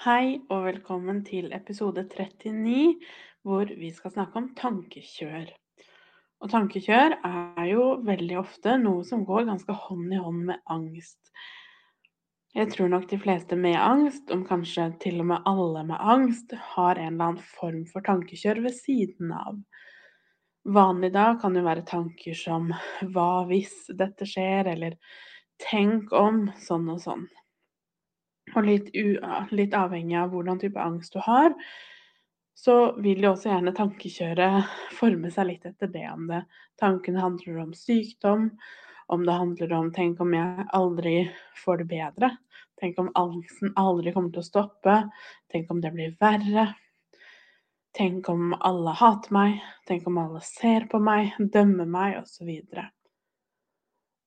Hei og velkommen til episode 39, hvor vi skal snakke om tankekjør. Og tankekjør er jo veldig ofte noe som går ganske hånd i hånd med angst. Jeg tror nok de fleste med angst, om kanskje til og med alle med angst, har en eller annen form for tankekjør ved siden av. Vanlig da kan jo være tanker som hva hvis dette skjer, eller tenk om sånn og sånn. Og litt, litt, avhengig av hvordan type angst du har, så vil jo også gjerne tankekjøret forme seg litt etter det. Om det tankene handler om sykdom, om det handler om 'tenk om jeg aldri får det bedre', tenk om angsten aldri kommer til å stoppe, tenk om det blir verre. Tenk om alle hater meg, tenk om alle ser på meg, dømmer meg, osv.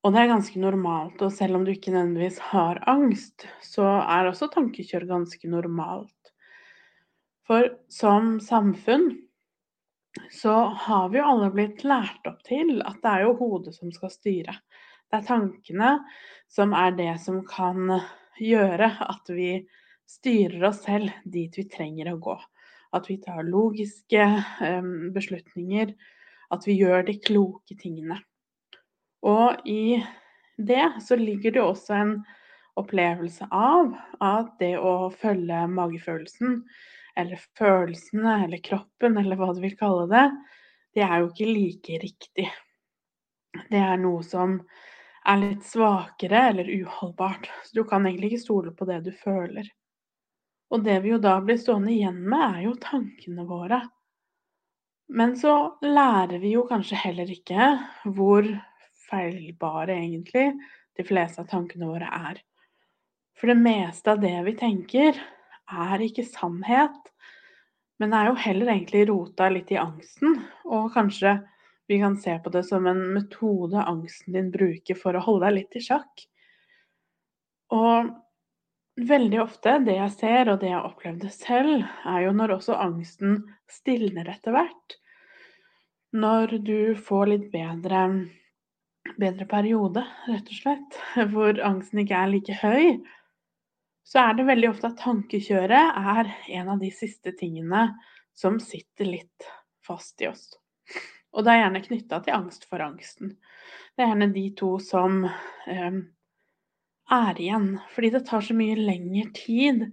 Og det er ganske normalt, og selv om du ikke nødvendigvis har angst, så er også tankekjør ganske normalt. For som samfunn så har vi jo alle blitt lært opp til at det er jo hodet som skal styre. Det er tankene som er det som kan gjøre at vi styrer oss selv dit vi trenger å gå. At vi tar logiske beslutninger, at vi gjør de kloke tingene. Og i det så ligger det også en opplevelse av at det å følge magefølelsen, eller følelsene, eller kroppen, eller hva du vil kalle det, det er jo ikke like riktig. Det er noe som er litt svakere eller uholdbart. Så du kan egentlig ikke stole på det du føler. Og det vi jo da blir stående igjen med, er jo tankene våre. Men så lærer vi jo kanskje heller ikke hvor feilbare, egentlig, de fleste av tankene våre er. For det meste av det vi tenker, er ikke sannhet, men er jo heller egentlig rota litt i angsten. Og kanskje vi kan se på det som en metode angsten din bruker for å holde deg litt i sjakk. Og veldig ofte, det jeg ser, og det jeg opplevde selv, er jo når også angsten stilner etter hvert. Når du får litt bedre bedre periode, rett og slett, hvor angsten ikke er like høy, så er det veldig ofte at tankekjøret er en av de siste tingene som sitter litt fast i oss. Og det er gjerne knytta til angst for angsten. Det er gjerne de to som eh, er igjen. Fordi det tar så mye lengre tid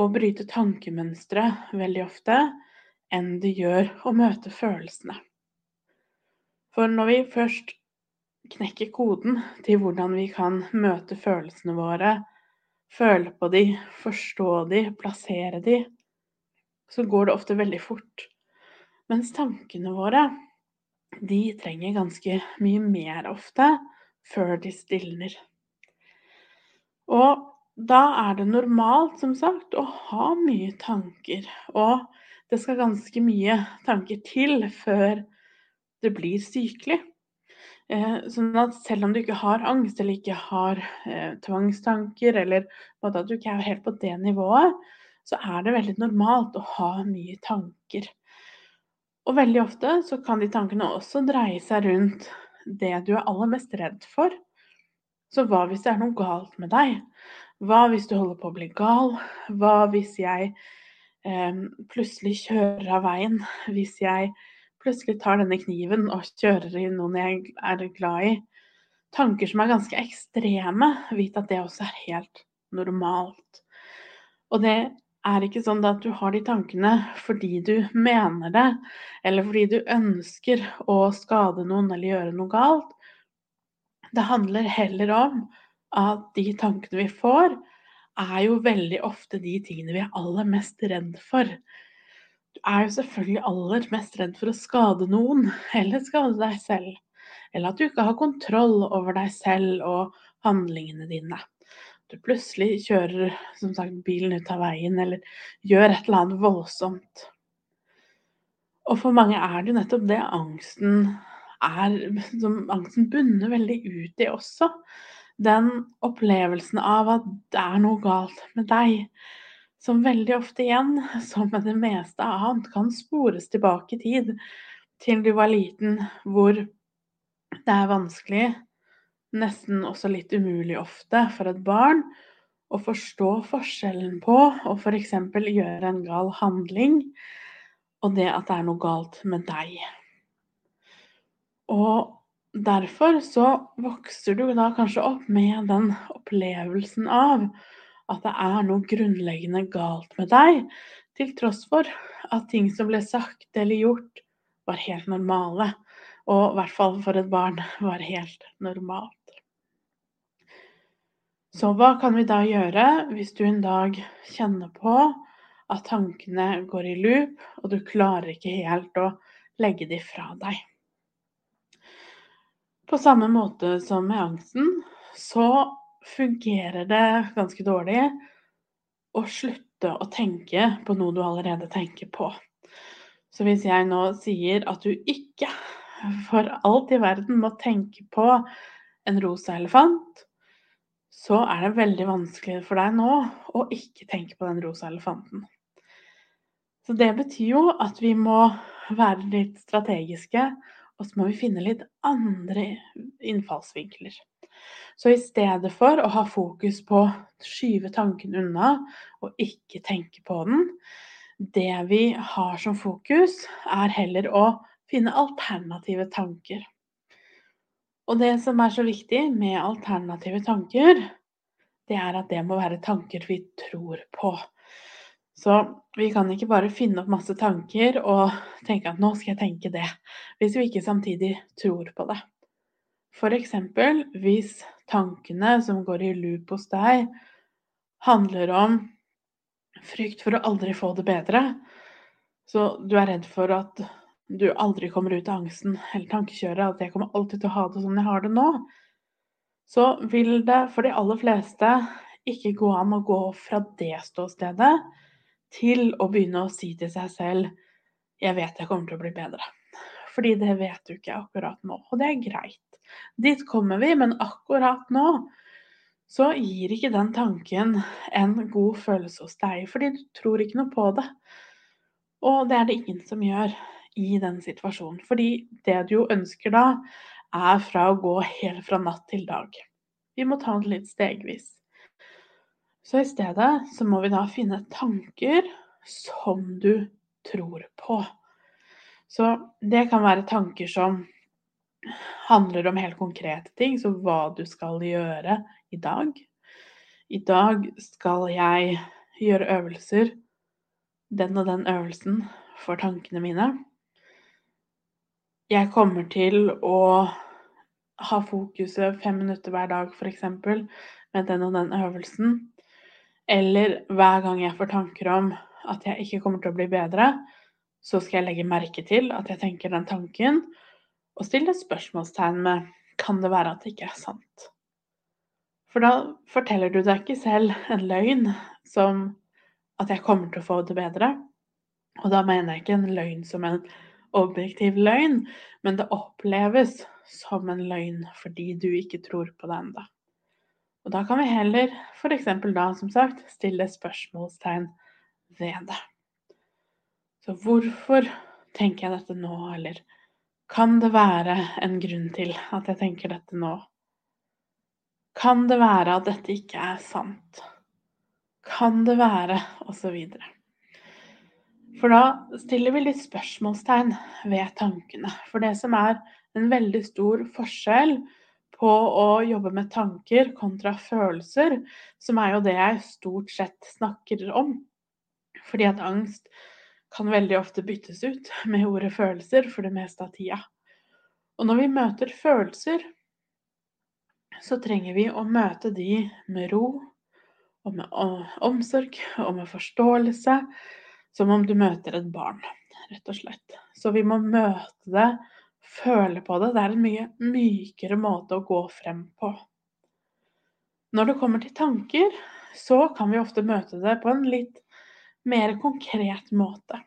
å bryte tankemønstre veldig ofte enn det gjør å møte følelsene. For når vi først knekke koden til hvordan vi kan møte følelsene våre, føle på de, forstå de, plassere de, så går det ofte veldig fort. Mens tankene våre, de trenger ganske mye mer ofte før de stilner. Og da er det normalt, som sagt, å ha mye tanker. Og det skal ganske mye tanker til før det blir sykelig. Eh, sånn at selv om du ikke har angst eller ikke har eh, tvangstanker, eller at du ikke er helt på det nivået, så er det veldig normalt å ha mye tanker. Og veldig ofte så kan de tankene også dreie seg rundt det du er aller mest redd for. Så hva hvis det er noe galt med deg? Hva hvis du holder på å bli gal? Hva hvis jeg eh, plutselig kjører av veien? Hvis jeg plutselig tar denne kniven og kjører i noen jeg er glad i. Tanker som er ganske ekstreme, vit at det også er helt normalt. Og det er ikke sånn at du har de tankene fordi du mener det, eller fordi du ønsker å skade noen eller gjøre noe galt. Det handler heller om at de tankene vi får, er jo veldig ofte de tingene vi er aller mest redd for. Er jo selvfølgelig aller mest redd for å skade noen, eller skade deg selv. Eller at du ikke har kontroll over deg selv og handlingene dine. Du plutselig kjører som sagt, bilen ut av veien eller gjør et eller annet voldsomt. Og for mange er det jo nettopp det angsten er som Angsten bunner veldig ut i også. Den opplevelsen av at det er noe galt med deg, som veldig ofte igjen, som med det meste annet, kan spores tilbake i tid til du var liten, hvor det er vanskelig, nesten også litt umulig ofte, for et barn å forstå forskjellen på å f.eks. gjøre en gal handling og det at det er noe galt med deg. Og derfor så vokser du da kanskje opp med den opplevelsen av at det er noe grunnleggende galt med deg, til tross for at ting som ble sagt eller gjort, var helt normale. Og i hvert fall for et barn var helt normalt. Så hva kan vi da gjøre hvis du en dag kjenner på at tankene går i loop, og du klarer ikke helt å legge de fra deg? På samme måte som med angsten, så fungerer det ganske dårlig å slutte å tenke på noe du allerede tenker på. Så hvis jeg nå sier at du ikke for alt i verden må tenke på en rosa elefant, så er det veldig vanskelig for deg nå å ikke tenke på den rosa elefanten. Så det betyr jo at vi må være litt strategiske, og så må vi finne litt andre innfallsvinkler. Så i stedet for å ha fokus på å skyve tanken unna og ikke tenke på den, det vi har som fokus, er heller å finne alternative tanker. Og det som er så viktig med alternative tanker, det er at det må være tanker vi tror på. Så vi kan ikke bare finne opp masse tanker og tenke at nå skal jeg tenke det, hvis vi ikke samtidig tror på det. F.eks. hvis tankene som går i loop hos deg, handler om frykt for å aldri få det bedre. Så du er redd for at du aldri kommer ut av angsten eller tankekjøret, at jeg kommer alltid til å ha det sånn jeg har det nå. Så vil det for de aller fleste ikke gå an å gå fra det ståstedet til å begynne å si til seg selv jeg vet jeg kommer til å bli bedre. Fordi det vet du ikke akkurat nå, og det er greit. Dit kommer vi, men akkurat nå så gir ikke den tanken en god følelse hos deg, fordi du tror ikke noe på det. Og det er det ingen som gjør i den situasjonen. Fordi det du jo ønsker da, er fra å gå helt fra natt til dag. Vi må ta det litt stegvis. Så i stedet så må vi da finne tanker som du tror på. Så det kan være tanker som handler om helt konkrete ting, så hva du skal gjøre i dag. I dag skal jeg gjøre øvelser, den og den øvelsen, for tankene mine. Jeg kommer til å ha fokuset fem minutter hver dag, f.eks., med den og den øvelsen. Eller hver gang jeg får tanker om at jeg ikke kommer til å bli bedre, så skal jeg legge merke til at jeg tenker den tanken, og stille spørsmålstegn med kan det være at det ikke er sant? For da forteller du deg ikke selv en løgn som at jeg kommer til å få det bedre. Og da mener jeg ikke en løgn som en objektiv løgn, men det oppleves som en løgn fordi du ikke tror på det ennå. Og da kan vi heller f.eks. da, som sagt, stille spørsmålstegn ved det. Så hvorfor tenker jeg dette nå, eller kan det være en grunn til at jeg tenker dette nå? Kan det være at dette ikke er sant? Kan det være Og så videre. For da stiller vi litt spørsmålstegn ved tankene. For det som er en veldig stor forskjell på å jobbe med tanker kontra følelser, som er jo det jeg stort sett snakker om. Fordi at angst kan veldig ofte byttes ut med ordet følelser for det meste av tida. Og når vi møter følelser, så trenger vi å møte de med ro og med omsorg og med forståelse, som om du møter et barn, rett og slett. Så vi må møte det, føle på det. Det er en mye mykere måte å gå frem på. Når det kommer til tanker, så kan vi ofte møte det på en litt mer konkret måte.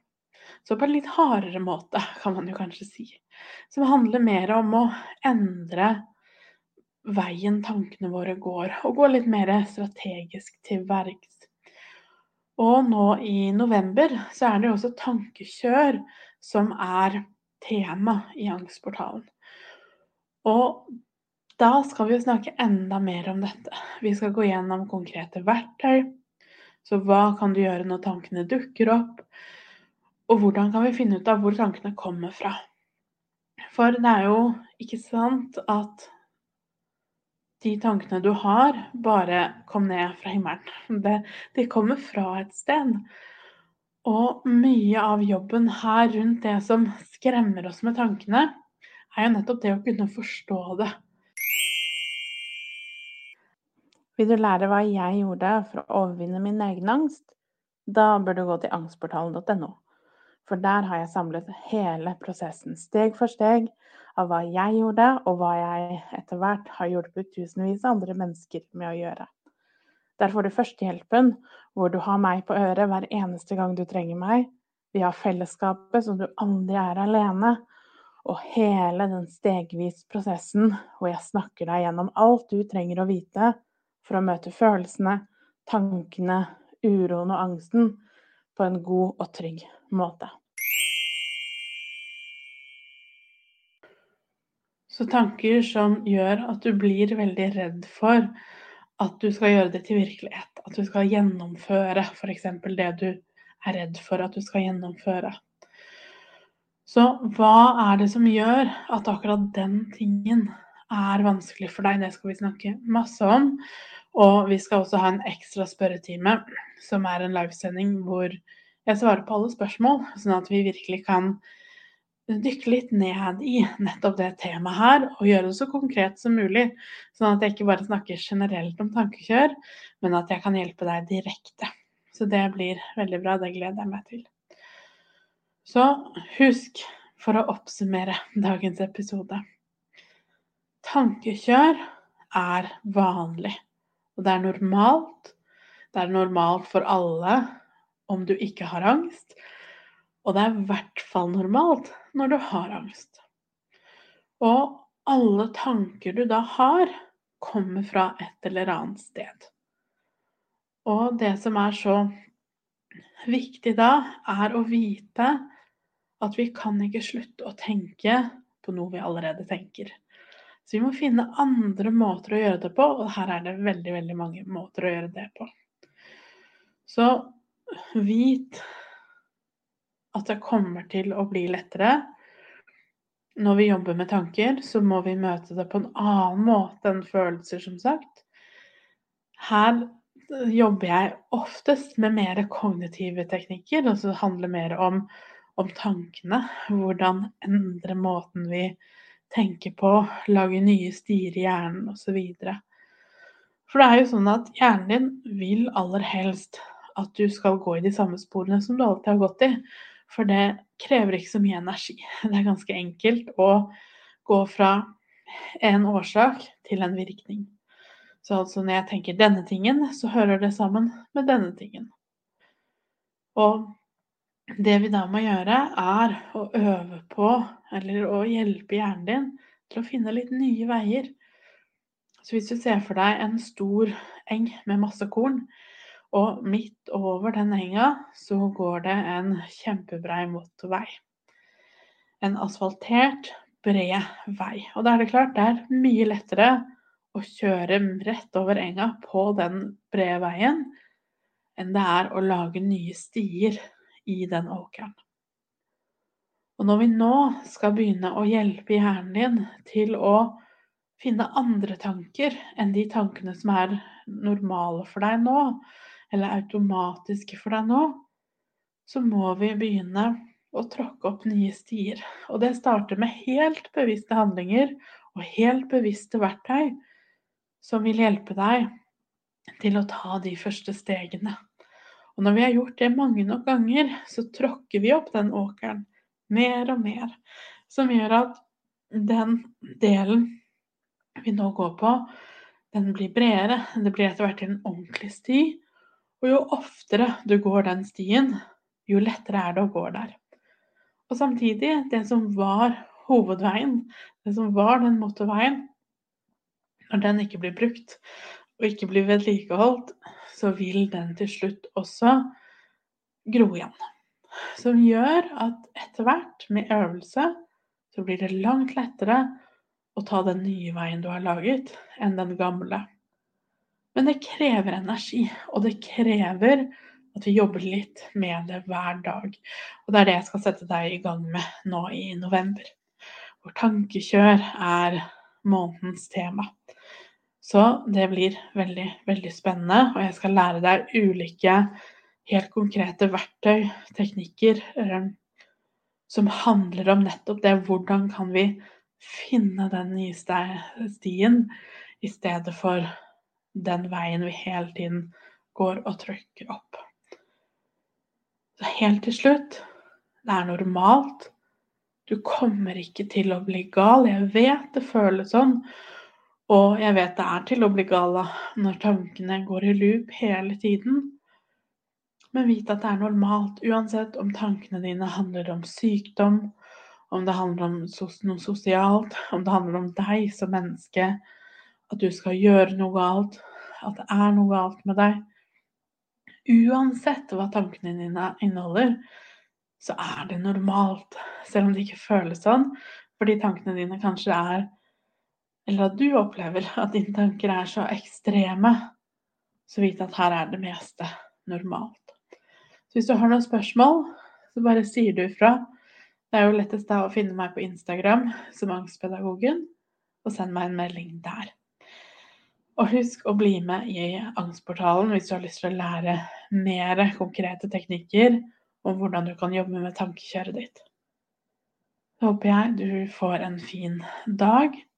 Så på en litt hardere måte, kan man jo kanskje si. Som handler mer om å endre veien tankene våre går, og gå litt mer strategisk til verks. Og nå i november så er det jo også tankekjør som er tema i Angstportalen. Og da skal vi jo snakke enda mer om dette. Vi skal gå gjennom konkrete verktøy. Så hva kan du gjøre når tankene dukker opp? Og hvordan kan vi finne ut av hvor tankene kommer fra? For det er jo ikke sant at de tankene du har, bare kom ned fra himmelen. Det, de kommer fra et sted. Og mye av jobben her rundt det som skremmer oss med tankene, er jo nettopp det å kunne forstå det. Vil du lære hva jeg gjorde for å overvinne min egen angst? Da bør du gå til angstportalen.no. For der har jeg samlet hele prosessen, steg for steg, av hva jeg gjorde, og hva jeg etter hvert har hjulpet tusenvis av andre mennesker med å gjøre. Der får du førstehjelpen, hvor du har meg på øret hver eneste gang du trenger meg. Vi har fellesskapet, så du aldri er alene. Og hele den stegvis prosessen hvor jeg snakker deg gjennom alt du trenger å vite for å møte følelsene, tankene, uroen og angsten på en god og trygg måte. Så tanker som gjør at du blir veldig redd for at du skal gjøre det til virkelighet. At du skal gjennomføre f.eks. det du er redd for at du skal gjennomføre. Så hva er det som gjør at akkurat den tingen er vanskelig for deg? Det skal vi snakke masse om. Og vi skal også ha en ekstra spørretime, som er en livesending hvor jeg svarer på alle spørsmål, sånn at vi virkelig kan dykke litt ned i nettopp det temaet her, og gjøre det så konkret som mulig. Sånn at jeg ikke bare snakker generelt om tankekjør, men at jeg kan hjelpe deg direkte. Så det blir veldig bra. Det gleder jeg meg til. Så husk, for å oppsummere dagens episode Tankekjør er vanlig, og det er normalt. Det er normalt for alle om du ikke har angst. Og det er i hvert fall normalt når du har angst. Og alle tanker du da har, kommer fra et eller annet sted. Og det som er så viktig da, er å vite at vi kan ikke slutte å tenke på noe vi allerede tenker. Så vi må finne andre måter å gjøre det på, og her er det veldig, veldig mange måter å gjøre det på. Så vit at det kommer til å bli lettere. Når vi jobber med tanker, så må vi møte det på en annen måte enn følelser, som sagt. Her jobber jeg oftest med mer kognitive teknikker, altså det handler mer om, om tankene. Hvordan endre måten vi tenker på, lage nye stier i hjernen osv. For det er jo sånn at hjernen din vil aller helst at du skal gå i de samme sporene som du alltid har gått i. For det krever ikke så mye energi. Det er ganske enkelt å gå fra en årsak til en virkning. Så altså når jeg tenker denne tingen, så hører det sammen med denne tingen. Og det vi da må gjøre, er å øve på, eller å hjelpe hjernen din til å finne litt nye veier. Så hvis du ser for deg en stor eng med masse korn, og midt over den enga så går det en kjempebrei motorvei. En asfaltert, bred vei. Og da er det klart, det er mye lettere å kjøre rett over enga på den brede veien enn det er å lage nye stier i den åkeren. Og når vi nå skal begynne å hjelpe hjernen din til å finne andre tanker enn de tankene som er normale for deg nå, eller automatiske for deg nå, så må vi begynne å tråkke opp nye stier. Og det starter med helt bevisste handlinger og helt bevisste verktøy som vil hjelpe deg til å ta de første stegene. Og når vi har gjort det mange nok ganger, så tråkker vi opp den åkeren mer og mer. Som gjør at den delen vi nå går på, den blir bredere. Det blir etter hvert en ordentlig sti. Og jo oftere du går den stien, jo lettere er det å gå der. Og samtidig, det som var hovedveien, det som var den motorveien, når den ikke blir brukt og ikke blir vedlikeholdt, så vil den til slutt også gro igjen. Som gjør at etter hvert, med øvelse, så blir det langt lettere å ta den nye veien du har laget, enn den gamle. Men det krever energi, og det krever at vi jobber litt med det hver dag. Og det er det jeg skal sette deg i gang med nå i november. Hvor tankekjør er månedens tema. Så det blir veldig, veldig spennende, og jeg skal lære deg ulike helt konkrete verktøy, teknikker, som handler om nettopp det. Hvordan kan vi finne den nye stien i stedet for den veien vi hele tiden går og trykker opp. Så helt til slutt det er normalt. Du kommer ikke til å bli gal. Jeg vet det føles sånn. Og jeg vet det er til å bli gal når tankene går i loop hele tiden. Men vit at det er normalt, uansett om tankene dine handler om sykdom, om det handler om noe sosialt, om det handler om deg som menneske, at du skal gjøre noe galt, at det er noe galt med deg. Uansett hva tankene dine inneholder, så er det normalt, selv om det ikke føles sånn, fordi tankene dine kanskje er Eller at du opplever at dine tanker er så ekstreme, så vit at her er det meste normalt. Så hvis du har noen spørsmål, så bare sier du ifra. Det er jo lettest da å finne meg på Instagram som Angstpedagogen, og send meg en melding der. Og husk å bli med i Angstportalen hvis du har lyst til å lære mer konkrete teknikker om hvordan du kan jobbe med tankekjøret ditt. Så håper jeg du får en fin dag.